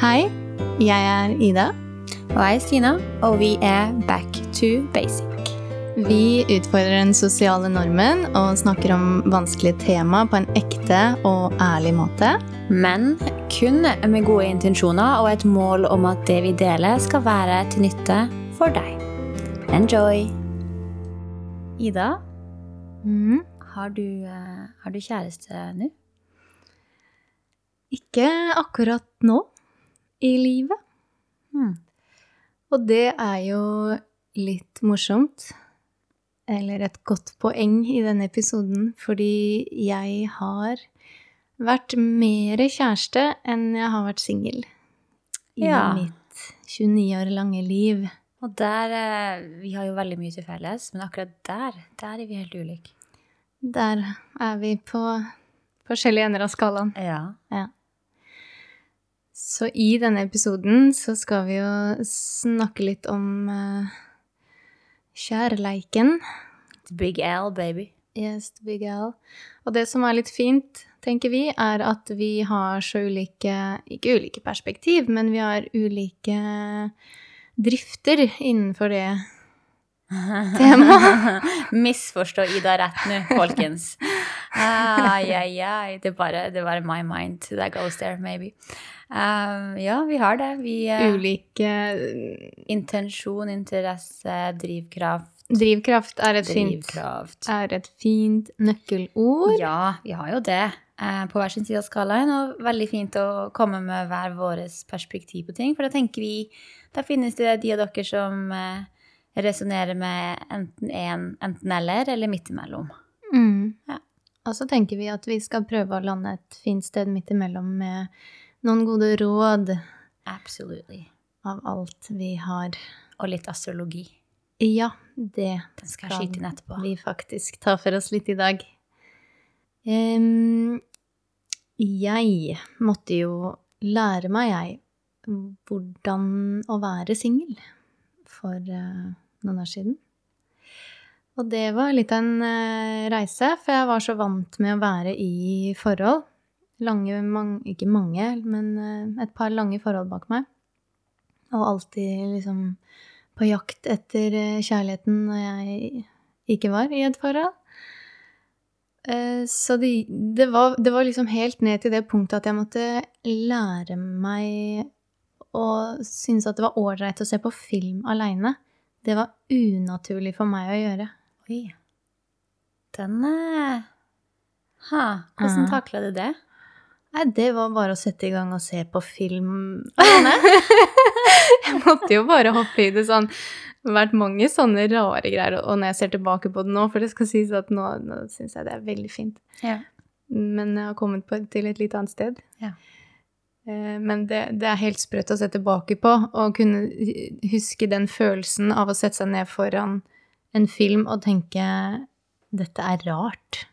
Hei, jeg er Ida. Og jeg er Stina, og vi er Back to basic. Vi utfordrer den sosiale normen og snakker om vanskelige tema på en ekte og ærlig måte. Men kun med gode intensjoner og et mål om at det vi deler, skal være til nytte for deg. Enjoy! Ida, Mm. har du, eh, har du kjæreste nå? Ikke akkurat nå i livet. Hmm. Og det er jo litt morsomt. Eller et godt poeng i denne episoden, fordi jeg har vært mer kjæreste enn jeg har vært singel i Ja. mitt 29 år lange liv. Og der eh, Vi har jo veldig mye til felles, men akkurat der, der er vi helt ulike. Der er vi på forskjellige ender av skalaen. Ja. Ja. Så i denne episoden så skal vi jo snakke litt om uh, kjærleiken. The big L, baby. Yes, the big L. Og det som er litt fint, tenker vi, er at vi har så ulike Ikke ulike perspektiv, men vi har ulike drifter innenfor det temaet. Misforstå Ida rett nå, folkens. Ai, ai, ai. Det er bare, det er bare my mind that goes there, maybe. Um, ja, vi har det. Vi uh, Ulike Intensjon, interesse, drivkraft. Drivkraft er et fint, er et fint nøkkelord. Ja, vi har jo det eh, på hver sin side av skalaen. Og veldig fint å komme med hver våres perspektiv på ting. For da tenker vi Da finnes det de av dere som eh, resonnerer med enten en, enten-eller, eller midt imellom. Mm. Ja. Og så tenker vi at vi skal prøve å lande et fint sted midt imellom med noen gode råd Absolutely. av alt vi har. Og litt astrologi. Ja, det Den skal etterpå. vi faktisk ta for oss litt i dag. Um, jeg måtte jo lære meg, jeg, hvordan å være singel for uh, noen år siden. Og det var litt av en eh, reise, for jeg var så vant med å være i forhold. Lange, mange, ikke mange, men eh, et par lange forhold bak meg. Og alltid liksom på jakt etter eh, kjærligheten når jeg ikke var i et forhold. Så det, det, var, det var liksom helt ned til det punktet at jeg måtte lære meg å synes at det var ålreit å se på film aleine. Det var unaturlig for meg å gjøre. Oi. Den eh, Ha, hvordan Mhm. takla du det? Nei, det var bare å sette i gang og se på film jeg måtte jo bare hoppe i det sånn. Det har vært mange sånne rare greier, og når jeg ser tilbake på det nå, for det skal sies at nå, nå syns jeg det er veldig fint. Ja. Men jeg har kommet på, til et litt annet sted. Ja. Eh, Men det, det er helt sprøtt å se tilbake på, og kunne huske den følelsen av å sette seg ned foran en film og tenke dette er rart.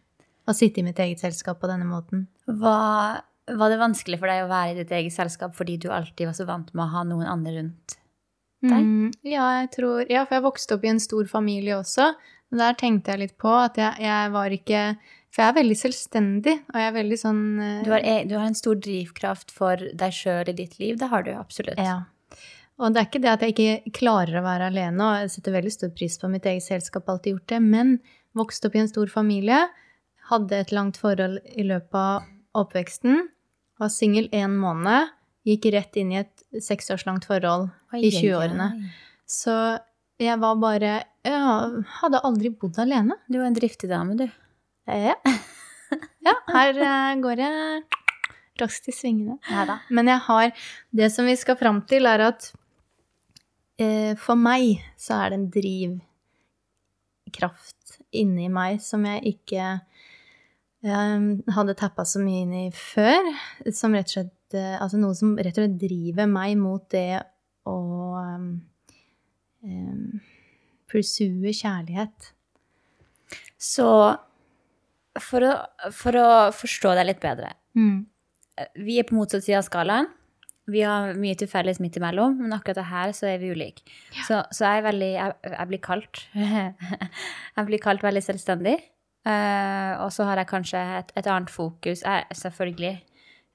Å sitte i mitt eget selskap på denne måten. Var, var det vanskelig for deg å være i ditt eget selskap fordi du alltid var så vant med å ha noen andre rundt? Deg? Mm, ja, jeg tror Ja, for jeg vokste opp i en stor familie også. Og der tenkte jeg litt på at jeg, jeg var ikke For jeg er veldig selvstendig, og jeg er veldig sånn uh, Du har, e- du har en stor drivkraft for deg sjøl i ditt liv. Det har du absolutt. Ja. Og det er ikke det at jeg ikke klarer å være alene, og jeg setter veldig stor pris på mitt eget selskap, alltid gjort det, men vokste opp i en stor familie, hadde et langt forhold i løpet av oppveksten, var singel én måned, gikk rett inn i et seksårslangt forhold Oi, i 20-årene. Så jeg var bare Jeg hadde aldri bodd alene. Du er en driftig dame, du. Ja. ja her eh, går jeg raskt i svingene. Neida. Men jeg har Det som vi skal fram til, er at for meg så er det en drivkraft inni meg som jeg ikke eh, hadde tappa så mye inn i før. Som rett og slett eh, Altså noe som rett og slett driver meg mot det å um, um, pursue kjærlighet. Så for å, for å forstå deg litt bedre Mm. Vi er på motsatt side av skalaen. Vi har mye til felles midt imellom, men akkurat her så er vi ulike. Så, så jeg veldig Jeg, jeg blir kalt Jeg blir kalt veldig selvstendig. Uh, og så har jeg kanskje et, et annet fokus. Jeg, selvfølgelig,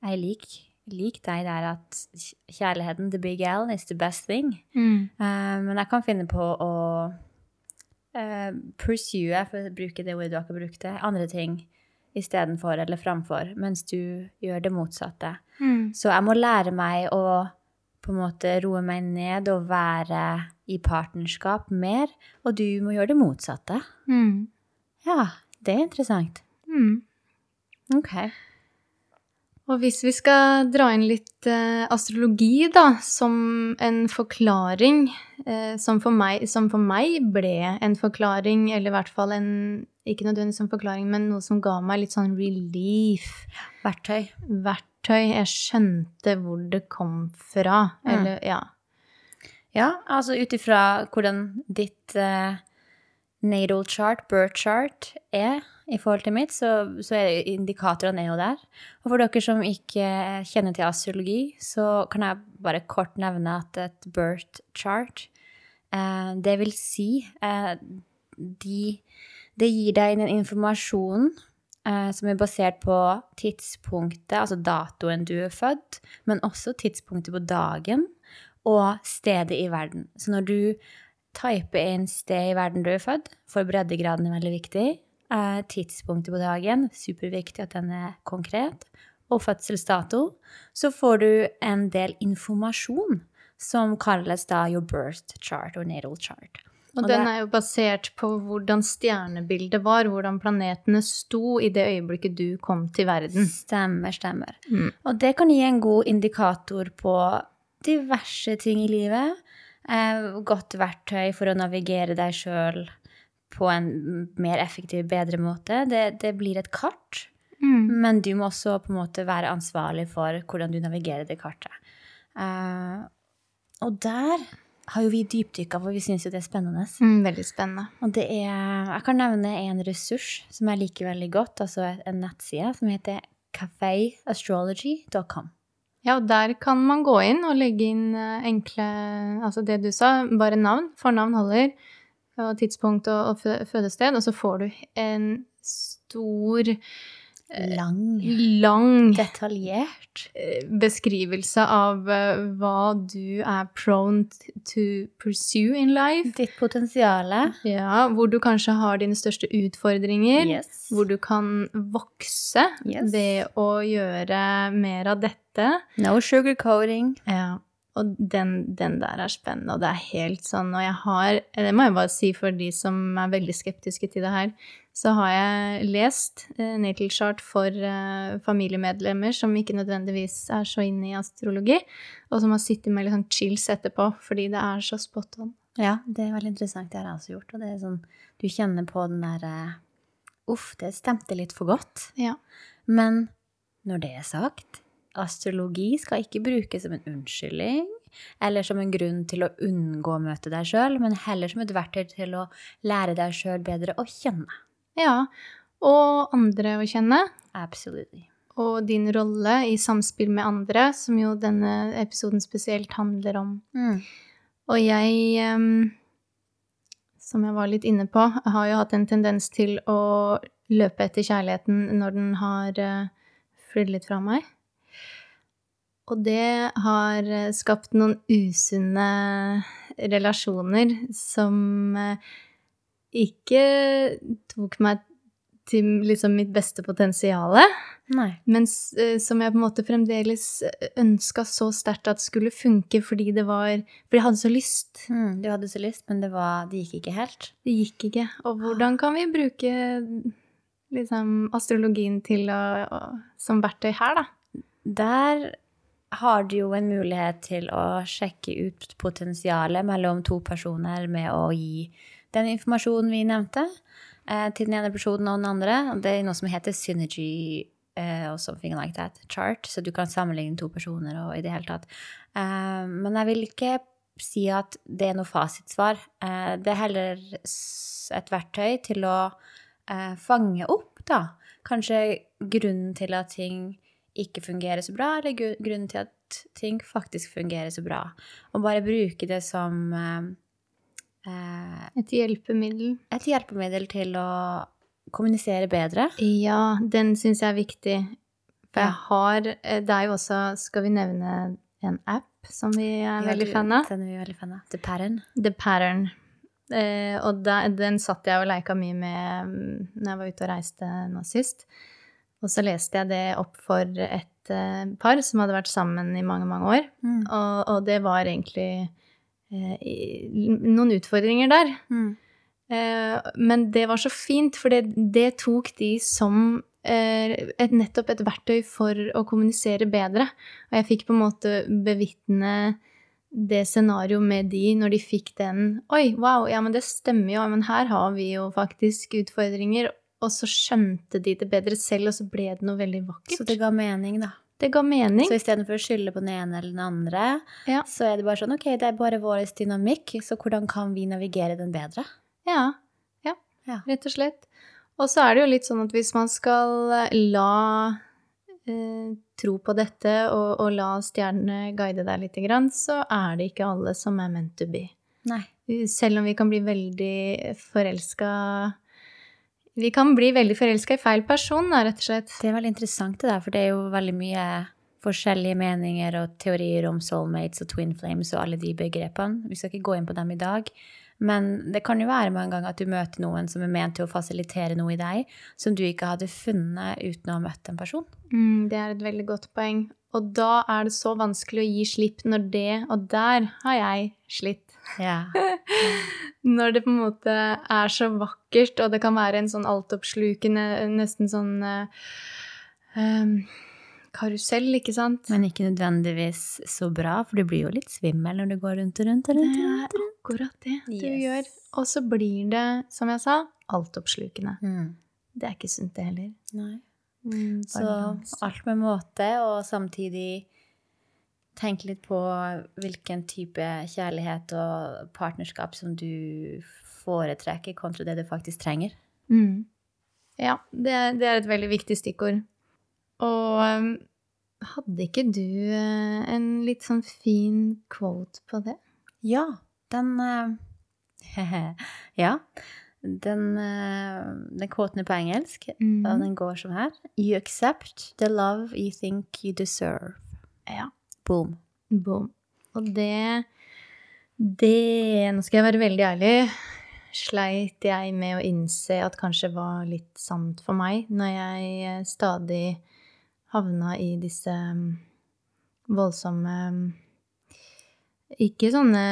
jeg liker lik lik deg der at kjærligheten, the big L, is the best thing. Mm. Uh, men jeg kan finne på å uh, pursue, for å bruke det ordet du akkurat brukte, andre ting istedenfor eller framfor, mens du gjør det motsatte. Mm. Så jeg må lære meg å på en måte roe meg ned og være i partnerskap mer, og du må gjøre det motsatte. Mm. Ja, det er interessant. Mm. Ok. Og hvis vi skal dra inn litt eh, astrologi, da, som en forklaring eh, som, for meg, som for meg ble en forklaring, eller i hvert fall en Ikke nødvendigvis en forklaring, men noe som ga meg litt sånn relief. Verktøy. Verktøy. Jeg skjønte hvor det kom fra. Mm. Eller, ja. Ja, altså ut ifra hvordan ditt eh, natal chart, birth chart, er i forhold til mitt, så, så er indikatorene er jo der. Og for dere som ikke kjenner til astrologi, så kan jeg bare kort nevne at et birth chart, eh, det vil si eh, de, Det gir deg en informasjon eh, som er basert på tidspunktet, altså datoen du er født, men også tidspunktet på dagen og stedet i verden. Så når du typer inn sted i verden du er født, for breddegraden er veldig viktig, eh, tidspunktet på dagen, superviktig at den er konkret, og fødselsdato, så får du en del informasjon som kalles da your birth chart or natal chart. Og Og den er jo basert på hvordan stjernebildet var, hvordan planetene sto i det øyeblikket du kom til verden. Stemmer, stemmer. Mm. Og det kan gi en god indikator på diverse ting i livet. Eh, godt verktøy for å navigere deg sjøl på en mer effektiv, bedre måte. Det, det blir et kart, Mm. men du må også på en måte være ansvarlig for hvordan du navigerer det kartet. Eh, og der har jo vi dypdykka, for vi syns jo det er spennende. Mm, veldig spennende. Og det er Jeg kan nevne en ressurs som jeg liker veldig godt, altså en nettside som heter cafeastrology.com. Ja, og der kan man gå inn og legge inn eh, enkle Altså det du sa, bare navn. Fornavn holder. Og tidspunkt og, og fødested. Og så får du en stor, Lang, lang detaljert. eh, beskrivelse av eh, hva du er prone to pursue in life. Ditt potensiale. Ja, hvor du kanskje har dine største utfordringer. Yes. Hvor du kan vokse Yes. ved å gjøre mer av dette. No sugarcoating. Ja, og den, den der er spennende, og det er helt sånn Og jeg har Det må jeg bare si for de som er veldig skeptiske til det her, så har jeg lest eh, Natal Chart for eh, familiemedlemmer som ikke nødvendigvis er så inne i astrologi, og som har sittet med litt sånn chills etterpå, fordi det er så spot on. Ja, det er veldig interessant. Det har jeg også gjort. Og det er sånn Du kjenner på den derre Uff, det stemte litt for godt. Ja. Men når det er sagt, astrologi skal ikke brukes som en unnskyldning eller som en grunn til å unngå å møte deg sjøl, men heller som et verktøy til å lære deg sjøl bedre å kjenne. Ja. Og andre å kjenne. Absolutely. Og din rolle i samspill med andre, som jo denne episoden spesielt handler om. Mm. Og jeg, um, som jeg var litt inne på, har jo hatt en tendens til å løpe etter kjærligheten når den har uh, flydd litt fra meg. Og det har eh, skapt noen usunne relasjoner som eh, ikke tok meg til liksom mitt beste potensiale. Nei. Men eh, som jeg på en måte fremdeles ønska så sterkt at skulle funke fordi det var Fordi jeg hadde så lyst. Mm, du hadde så lyst, men det, var, det gikk ikke helt. Det gikk ikke. Og hvordan kan vi bruke liksom astrologien til å, å, som verktøy her, da? Der har du jo en mulighet til å sjekke ut potensialet mellom to personer med å gi den informasjonen vi nevnte, eh, til den ene personen og den andre. Det er noe som heter synergy eh, og something like that chart, så du kan sammenligne to personer og i det hele tatt. Eh, men jeg vil ikke si at det er noe fasitsvar. Eh, det er heller et verktøy til å eh, fange opp, da. Kanskje grunnen til at ting ikke fungerer så bra, eller grunnen til at ting faktisk fungerer så bra. Og bare bruke det som eh, Et hjelpemiddel. et hjelpemiddel til å kommunisere bedre. Ja, den syns jeg er viktig. For jeg har eh, Det er jo også Skal vi nevne en app som vi er veldig fan av? Den er vi veldig fan av. The Pattern. The Pattern. Eh, og da, den satt jeg og leika mye med mm, når jeg var ute og reiste nå sist. Og så leste jeg det opp for et eh, par som hadde vært sammen i mange, mange år. Mm. Og, og det var egentlig noen utfordringer der. Mm. Eh, men det var så fint, for det, det tok de som eh, et, nettopp et verktøy for å kommunisere bedre. Og jeg fikk på en måte bevitne det scenarioet med de når de fikk den Oi, wow, ja, men det stemmer jo, men her har vi jo faktisk utfordringer. Og så skjønte de det bedre selv, og så ble det noe veldig vakkert. Så det ga mening, da. Det ga mening. Så istedenfor å skylde på den ene eller den andre, Ja. så er det bare sånn Ok, det er bare vår dynamikk, så hvordan kan vi navigere den bedre? Ja, ja, Ja. rett og slett. Og så er det jo litt sånn at hvis man skal eh, la eh, tro på dette og, og la stjernene guide deg lite grann, så er det ikke alle som er meant to be. Nei. Selv om vi kan bli veldig forelska Vi kan bli veldig forelska i feil person, da, rett og slett. Det er veldig interessant det der, for det er jo veldig mye forskjellige meninger og teorier om soulmates og twin flames og alle de begrepene. Vi skal ikke gå inn på dem i dag. Men det kan jo være mange ganger at du møter noen som er ment til å fasilitere noe i deg, som du ikke hadde funnet uten å ha møtt en person. Mm, det er et veldig godt poeng. Og da er det så vanskelig å gi slipp når det Og der har jeg slitt. Ja. Når det på en måte er så vakkert, og det kan være en sånn altoppslukende, nesten sånn em, karusell, ikke sant? Men ikke nødvendigvis så bra, for du blir jo litt svimmel når du går rundt og rundt og det rundt. og er rundt, og rundt. akkurat det du Yes. gjør. Og så blir det, som jeg sa, altoppslukende. Mm. Det er ikke sunt, det heller. Nei. Mm, Så alt med måte, og samtidig tenke litt på hvilken type kjærlighet og partnerskap som du foretrekker kontra det du faktisk trenger. Mm. Ja, det, det er et veldig viktig stikkord. Og hadde ikke du eh, en litt sånn fin quote på det? Ja, den eh, Ja. Den, eh, den quoten er på engelsk, Mm. og den går som her. You accept the love you think you deserve. Ja. Boom. Boom. Og det Det Nå skal jeg være veldig ærlig. Sleit jeg med å innse at kanskje var litt sant for meg, når jeg eh, stadig havna i disse mm, voldsomme mm, Ikke sånne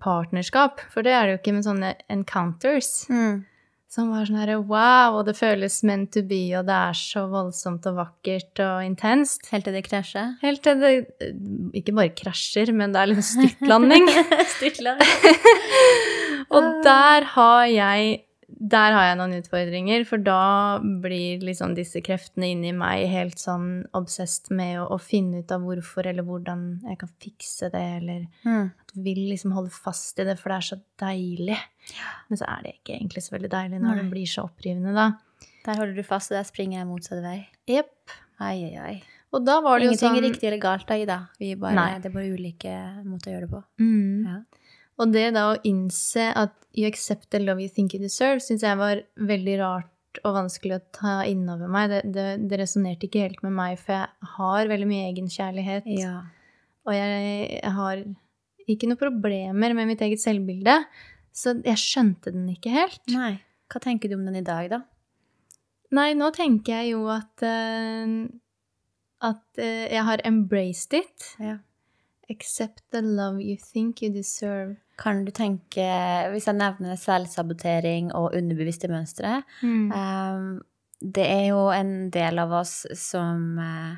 partnerskap, for det er det jo ikke, men sånne encounters. Som var sånn herre wow, og det føles meant to be, og det er så voldsomt og vakkert og intenst. Helt til det krasjer. Helt til det eh, ikke bare krasjer, men det er litt styrtlanding. Styrtlanding. og der har jeg der har jeg noen utfordringer, for da blir liksom disse kreftene inni meg helt sånn obsessed med å, å finne ut av hvorfor eller hvordan jeg kan fikse det, eller Mm. at vil liksom holde fast i det, for det er så deilig. Men så er det ikke egentlig så veldig deilig når Nei. det blir så opprivende, da. Der holder du fast, og der springer jeg motsatt vei. Jepp. Ai, ai, ai. Og da var det jo Ingenting sånn er riktig eller galt da, Ida. Vi bare, det er bare ulike måter å gjøre det på. Mm. Ja. Og det da å innse at you accept the love you think you deserve, syns jeg var veldig rart og vanskelig å ta innover meg. Det, det, det resonnerte ikke helt med meg, for jeg har veldig mye egenkjærlighet. Ja. Og jeg, jeg har ikke noen problemer med mitt eget selvbilde. Så jeg skjønte den ikke helt. Nei. Hva tenker du om den i dag, da? Nei, nå tenker jeg jo at uh, At uh, jeg har embraced it. Ja. Accept the love you think you deserve. Kan du tenke, hvis jeg nevner selvsabotering og underbevisste mønstre Mm. um, Det er jo en del av oss som uh,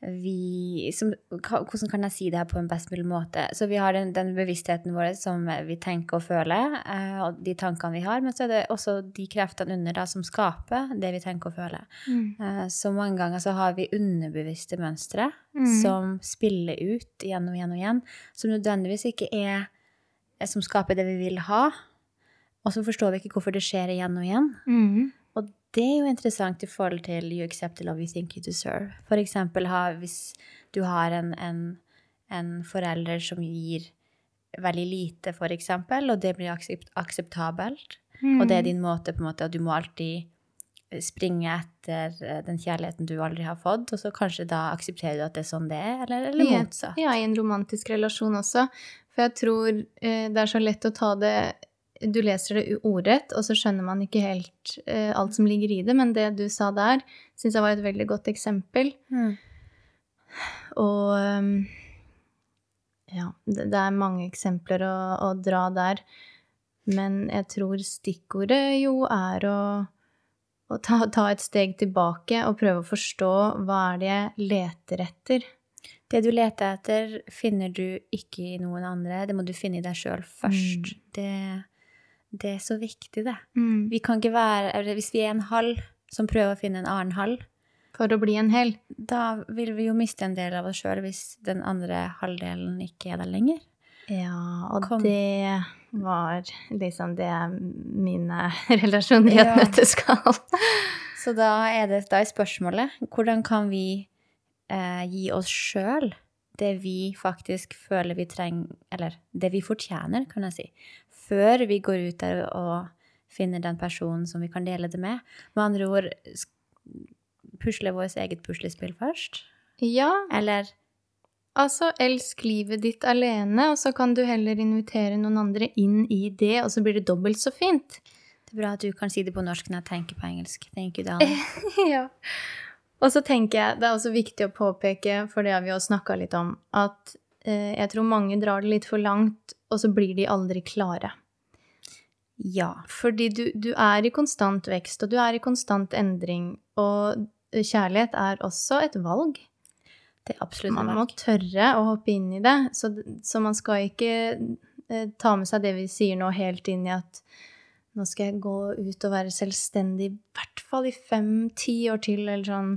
vi som, Hvordan kan jeg si det her på en best mulig måte? Så vi har den, den bevisstheten vår som vi tenker og føler, uh, og de tankene vi har, men så er det også de kreftene under da, som skaper det vi tenker og føler. Mm. Uh, Så mange ganger så har vi underbevisste mønstre Mm. som spiller ut igjen og igjen og igjen, som nødvendigvis ikke er som skaper det vi vil ha. Og så forstår vi ikke hvorfor det skjer igjen og igjen. Mm. Og det er jo interessant i forhold til you accept the love you think you deserve. For eksempel hvis du har en, en, en forelder som gir veldig lite, for eksempel, og det blir aksept, akseptabelt, Mm. og det er din måte på en måte at du må alltid springe etter eh, den kjærligheten du aldri har fått, og så kanskje da aksepterer du at det er sånn det er, eller, eller motsatt? Ja, i en romantisk relasjon også. For jeg tror eh, det er så lett å ta det Du leser det ordrett, og så skjønner man ikke helt eh, alt som ligger i det, men det du sa der, syns jeg var et veldig godt eksempel. Mm. Og ja, det, det er mange eksempler å, å dra der. Men jeg tror stikkordet jo er å, å ta, ta et steg tilbake og prøve å forstå hva er det jeg leter etter. Det du leter etter, finner du ikke i noen andre. Det må du finne i deg sjøl først. Det, det er så viktig, det. Vi kan ikke være Hvis vi er en halv som prøver å finne en annen halv For å bli en hel. da vil vi jo miste en del av oss sjøl hvis den andre halvdelen ikke er der lenger. Ja, og Kom. det var liksom det mine relasjoner i et Ja. nøtteskall. Så da er, det, da er spørsmålet hvordan kan vi eh, gi oss sjøl det vi faktisk føler vi trenger, eller det vi fortjener, kan jeg si, før vi går ut der og finner den personen som vi kan dele det med. Med andre ord pusle vårt eget puslespill først. Ja, Eller Altså, elsk livet ditt alene, og så kan du heller invitere noen andre inn i det, og så blir det dobbelt så fint. det er bra at du kan si det på norsk når jeg tenker på engelsk. Thank you, darling. ja. Og så tenker jeg, det er også viktig å påpeke, for det har vi jo snakka litt om, at eh, jeg tror mange drar det litt for langt, og så blir de aldri klare. Ja. Fordi du, du er i konstant vekst, og du er i konstant endring, og kjærlighet er også et valg. Det er absolutt Man må tørre å hoppe inn i det, så, så man skal ikke eh, ta med seg det vi sier nå, helt inn i at nå skal jeg gå ut og være selvstendig i hvert fall i fem-ti år til, eller sånn.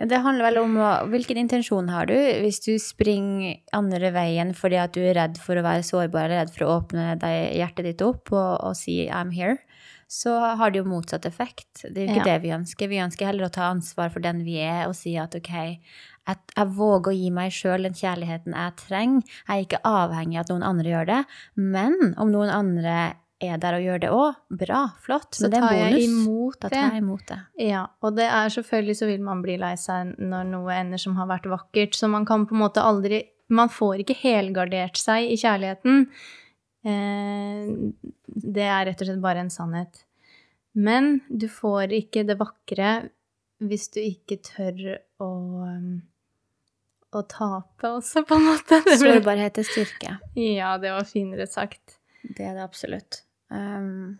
Ja, Det handler vel om hvilken intensjon har du. Hvis du springer andre veien fordi at du er redd for å være sårbar, eller redd for å åpne deg, hjertet ditt opp og, og si 'I'm here', så har det jo motsatt effekt. Det er jo ikke Ja. det vi ønsker. Vi ønsker heller å ta ansvar for den vi er, og si at ok, jeg, jeg våger å gi meg sjøl den kjærligheten jeg trenger. Jeg er ikke avhengig av at noen andre gjør det. Men om noen andre er der og gjør det òg, bra, flott. Men det er en jeg bonus. Da det. tar jeg imot det. Ja, og det er selvfølgelig så vil man bli lei seg når noe ender som har vært vakkert, så man kan på en måte aldri Man får ikke helgardert seg i kjærligheten. Eh, det er rett og slett bare en sannhet. Men du får ikke det vakre hvis du ikke tør å um, å tape også, på en måte. Det ble- Sårbarhet er styrke. Ja, det var finere sagt. Det er det absolutt. Um,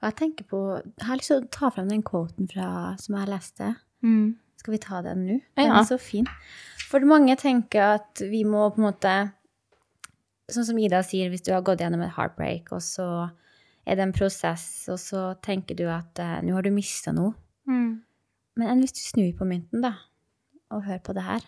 og jeg tenker på Jeg har lyst til å ta frem den quoten fra, som jeg leste. Mm. Skal vi ta den nå? Den Ja. er så fin. For mange tenker at vi må på en måte Sånn som Ida sier, hvis du har gått gjennom et heartbreak, og så er det en prosess, og så tenker du at uh, nå har du mista noe. Mm. Men enn hvis du snur på mynten, da, og hører på det her.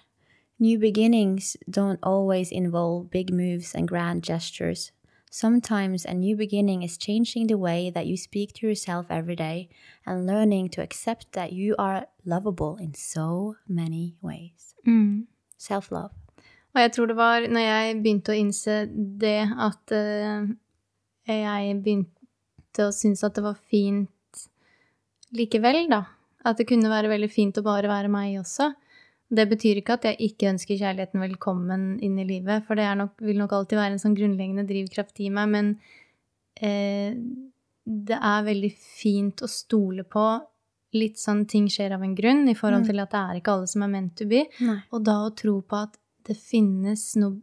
New beginnings don't always involve big moves and grand gestures. Sometimes a new beginning is changing the way that you speak to yourself every day and learning to accept that you are lovable in so many ways. Mm. Self love. Og jeg tror det var når jeg begynte å innse det, at uh, jeg begynte å synes at det var fint likevel, da. At det kunne være veldig fint å bare være meg også. Det betyr ikke at jeg ikke ønsker kjærligheten velkommen inn i livet, for det er nok, vil nok alltid være en sånn grunnleggende drivkraft i meg, men eh, det er veldig fint å stole på litt sånn ting skjer av en grunn, i forhold Mm. til at det er ikke alle som er meant to be. Nei. Og da å tro på at det finnes noe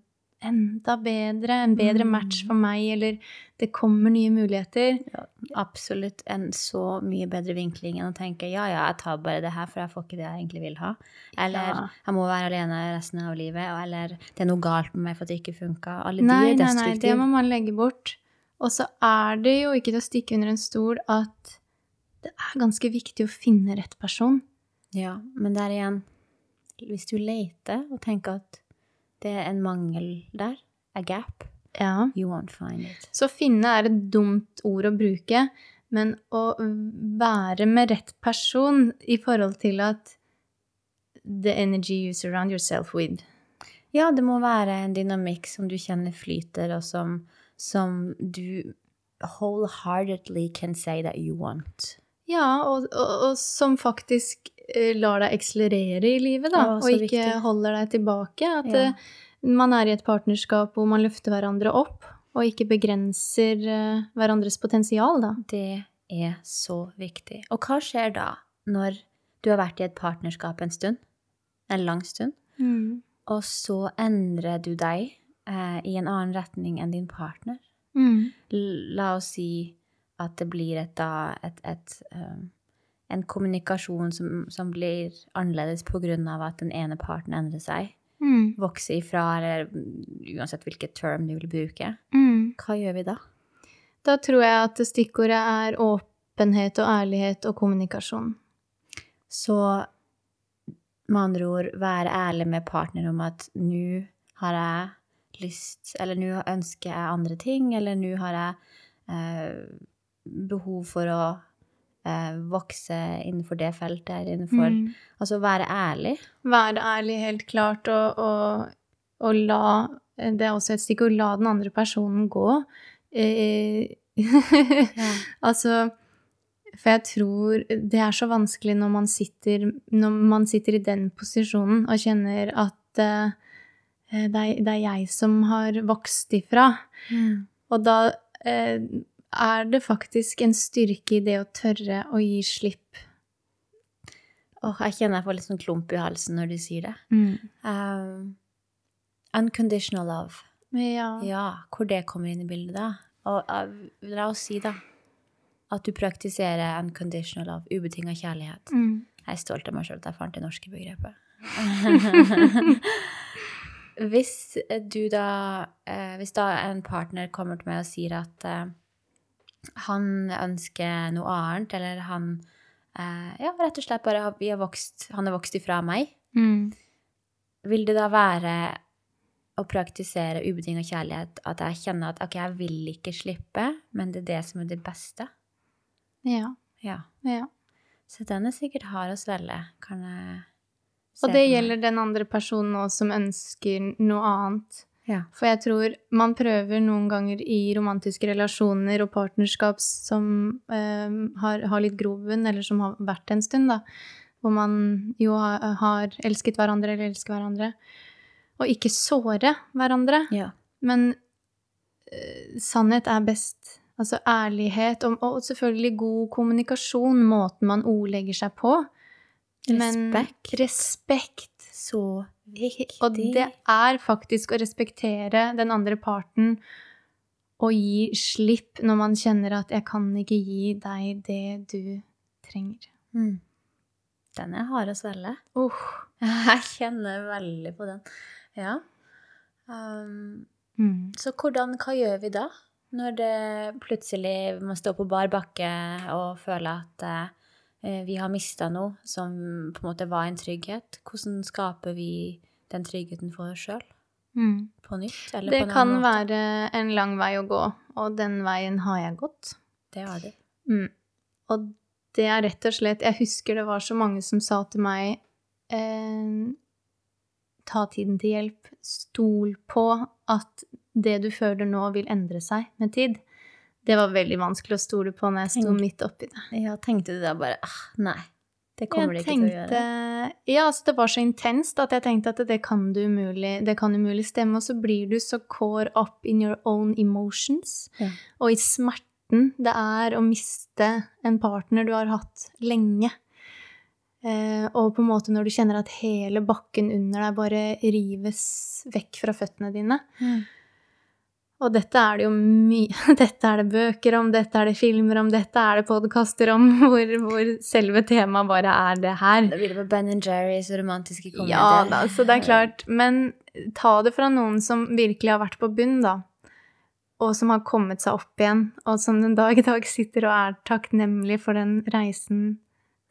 enda bedre, en bedre match for meg, eller det kommer nye muligheter. Absolutt en så mye bedre vinkling enn å tenke ja, ja, jeg tar bare det her, for jeg får ikke det jeg egentlig vil ha. Eller Ja. jeg må være alene resten av livet. Eller det er noe galt med meg for at det ikke funka. Alle de Nei, er nei, nei, det må man legge bort. Og så er det jo ikke til å stikke under en stol at det er ganske viktig å finne rett person. Ja, men der igjen, hvis du leter og tenker at det er en mangel der, a gap, Ja. you won't find it. Så finne er et dumt ord å bruke, men å være med rett person i forhold til at the energy you surround yourself with. Ja, det må være en dynamikk som du kjenner flyter, og som, som du wholeheartedly can say that you want. Ja, og, og, og som faktisk lar deg akselerere i livet, da. Og ikke viktig. holder deg tilbake. At Ja. eh, man er i et partnerskap hvor man løfter hverandre opp, og ikke begrenser eh, hverandres potensial, da. Det er så viktig. Og hva skjer da, når du har vært i et partnerskap en stund? En lang stund? Og så endrer du deg eh, i en annen retning enn din partner? Mm. La oss si at det blir et, da, et, et, eh, en kommunikasjon som, som blir annerledes av at den ene parten endrer seg. Mm. Vokser ifra, eller mm, uansett hvilket term du vil bruke. Mm. Hva gjør vi da? Da tror jeg at stikkordet er åpenhet og ærlighet og kommunikasjon. Så med andre ord være ærlig med partner om at nå har jeg lyst, eller nå ønsker jeg andre ting, eller nå har jeg eh, behov for å eh, vokse innenfor det feltet, her, innenfor Mm. Altså være ærlig. Være ærlig, helt klart, og, og, og la Det er også et stikk å la den andre personen gå. Eh, altså For jeg tror det er så vanskelig når man sitter, når man sitter i den posisjonen og kjenner at eh, det, er, det er jeg som har vokst ifra. Og da eh, er det faktisk en styrke i det å tørre å gi slipp. Åh, jeg kjenner jeg får litt sånn klump i halsen når du sier det. Um, unconditional love. Ja. Ja, hvor det kommer inn i bildet da. Og uh, la oss si da, at du praktiserer unconditional love, ubetinget kjærlighet. Mm. Jeg er stolt av meg selv at jeg fant det norske begrepet. hvis du da, eh, hvis da en partner kommer til meg og sier at eh, han ønsker noe annet, eller han, eh, ja, rett og slett bare, har- vi har vokst, han har vokst ifra meg, Mm. vil det da være å praktisere ubetinga kjærlighet, at jeg kjenner at ok, jeg vil ikke slippe, men det er det som er det beste? Ja. Ja. ja. Så den er sikkert hard å svelge, kan jeg se Og det gjelder den andre personen òg som ønsker noe annet. Ja. For jeg tror man prøver noen ganger i romantiske relasjoner og partnerskap som eh, har, har litt grobunn, eller som har vært en stund, da, hvor man jo har, har elsket hverandre eller elsker hverandre, og ikke såre hverandre. Ja. Men eh, sannhet er best. Altså ærlighet og, og selvfølgelig god kommunikasjon, måten man ordlegger seg på. Men Respekt. Så viktig. Og det er faktisk å respektere den andre parten og gi slipp når man kjenner at 'jeg kan ikke gi deg det du trenger'. Mm. Den er hard å svelge. Uh, Jeg kjenner veldig på den. Ja. Um, mm. så hvordan, hva gjør vi da? Når det plutselig må stå på bar bakke og føle at eh, vi har mista noe som på en måte var en trygghet. Hvordan skaper vi den tryggheten for oss sjøl Mm. på nytt? Eller Det på kan måte? være en lang vei å gå, og den veien har jeg gått. Det har du. Mm. Og det er rett og slett Jeg husker det var så mange som sa til meg eh, Ta tiden til hjelp. Stol på at det du føler nå, vil endre seg med tid. Det var veldig vanskelig å stole på når jeg sto Tenk- midt oppi det. Ja, tenkte du da bare ah, Nei, det kommer det Jeg ikke til å gjøre. tenkte, Ja, altså det var så intenst at jeg tenkte at det kan, du umulig, det kan umulig stemme. Og så blir du så core up in your own emotions. Ja. Og i smerten det er å miste en partner du har hatt lenge. Eh, og på en måte når du kjenner at hele bakken under deg bare rives vekk fra føttene dine. Mm. Og dette er det jo mye Dette er det bøker om, dette er det filmer om, dette er det podkaster om, hvor, hvor selve temaet bare er det her. Da blir det på Ben Jerrys romantiske komedier. Ja da, så det er klart. Men ta det fra noen som virkelig har vært på bunn, da. Og som har kommet seg opp igjen, og som den dag i dag sitter og er takknemlig for den reisen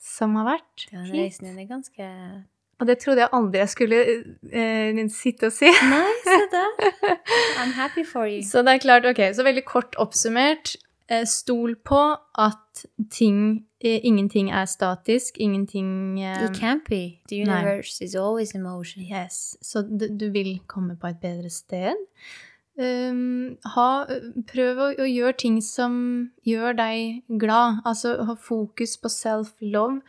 som har vært. Den hit. reisen er ganske Og det trodde jeg aldri jeg skulle eh, sitte og si. Nei, se der. I'm happy for you. Så det er klart, ok, så veldig kort oppsummert. eh, Stol på at ting eh, Ingenting er statisk. Ingenting eh, It can't be. The universe is always in motion. Yes. Så du, du vil komme på et bedre sted. um, ha, prøv å, å gjøre ting som gjør deg glad. Altså ha fokus på self-love.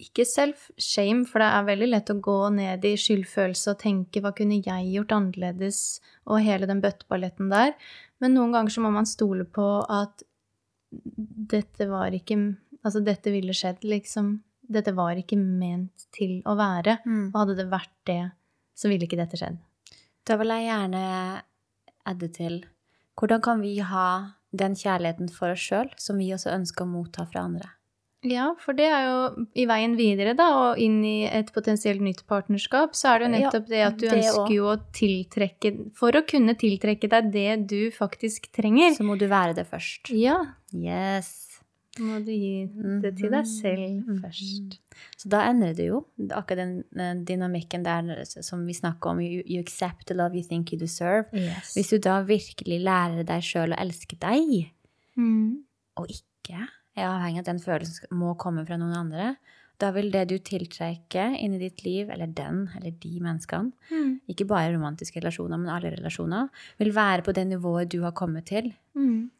Ikke self-shame, for det er veldig lett å gå ned i skyldfølelse og tenke 'hva kunne jeg gjort annerledes?' og hele den bøtteballetten der. Men noen ganger så må man stole på at dette var ikke Altså, dette ville skjedd, liksom. Dette var ikke ment til å være. Mm. Og hadde det vært det, så ville ikke dette skjedd. Da vil jeg gjerne adde til hvordan kan vi ha den kjærligheten for oss sjøl som vi også ønsker å motta fra andre? Ja, for det er jo i veien videre, da, og inn i et potensielt nytt partnerskap, så er det jo Ja, nettopp det at du det ønsker jo å tiltrekke For å kunne tiltrekke deg det du faktisk trenger. Så må du være det først. Ja, Yes. må du gi det til deg selv Mhm. først. Så da endrer det jo akkurat den, den dynamikken der som vi snakker om. You, you accept the love you think you deserve. Yes. Hvis du da virkelig lærer deg sjøl å elske deg, Mm. og ikke er avhengig av at den følelsen må komme fra noen andre, da vil det du tiltrekker inn i ditt liv, eller den eller de menneskene, Mm. ikke bare romantiske relasjoner, men alle relasjoner, vil være på det nivået du har kommet til. Mm.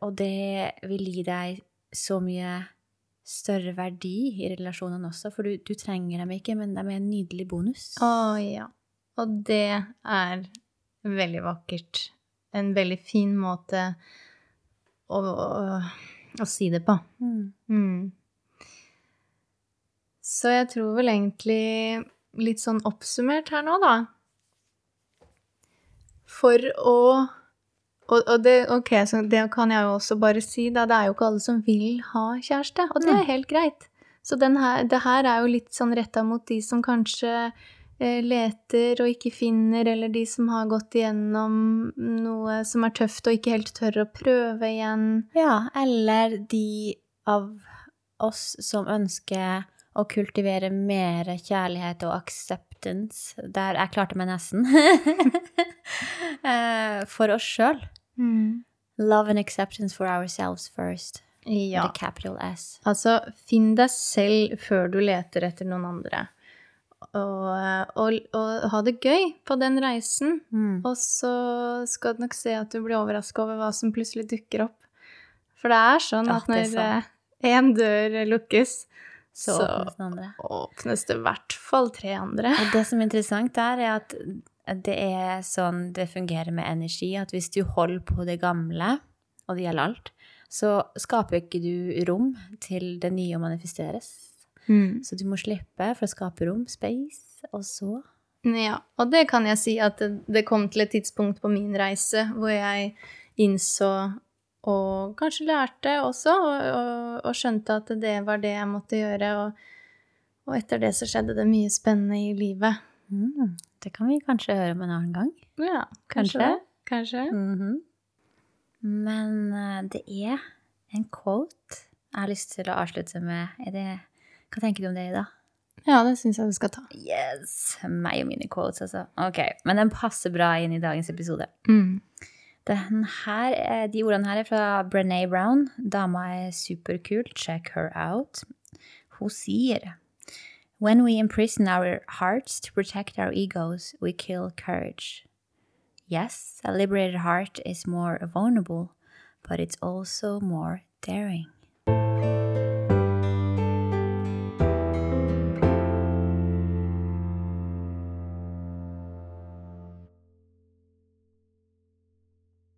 Og det vil gi deg så mye større verdi i relasjonene også, for du, du trenger dem ikke, men de er en nydelig bonus. Å ja. Og det er veldig vakkert. En veldig fin måte å, å, å si det på. Mm. Mm. Så jeg tror vel egentlig, litt sånn oppsummert her nå, da For å og, og det, ok, så det kan jeg jo også bare si, da. Det er jo ikke alle som vil ha kjæreste, og det er helt greit. Så den her, det her er jo litt sånn retta mot de som kanskje leter og ikke finner, eller de som har gått igjennom noe som er tøft og ikke helt tør å prøve igjen. Ja, eller de av oss som ønsker å kultivere mer kjærlighet og acceptance. Der jeg klarte meg nesten. Eh, For oss sjøl. Love and acceptance for ourselves first. Ja. The capital S. Altså, finn deg selv før du leter etter noen andre. Og, og, og ha det gøy på den reisen. Mm. Og så skal du nok se at du blir overraska over hva som plutselig dukker opp. For det er sånn Ja, at når én dør lukkes, Så, så, åpnes åpnes det i hvert fall tre andre. Og det som er interessant der, er at det er sånn det fungerer med energi, at hvis du holder på det gamle, og det gjelder alt, så skaper ikke du rom til det nye å manifesteres. Mm. Så du må slippe for å skape rom, space, og så Ja, og det kan jeg si at det, kom til et tidspunkt på min reise hvor jeg innså og kanskje lærte også, og, og, og skjønte at det var det jeg måtte gjøre. Og, og etter det så skjedde det mye spennende i livet. mm, Det kan vi kanskje høre om en annen gang. Ja, kanskje. Kanskje. kanskje. Mm -hmm. Men eh, det er en quote jeg har lyst til å avslutte med. Er det, hva tenker du om det, Ida? Ja, det syns jeg du skal ta. Yes! Meg og mine quotes, altså. Ok, men den passer bra inn i dagens episode. Mm. Den her, de ordene her er fra Brené Brown. Dama er superkul. Check her out. Hun sier When we imprison our hearts to protect our egos, we kill courage. Yes, a liberated heart is more vulnerable, but it's also more daring.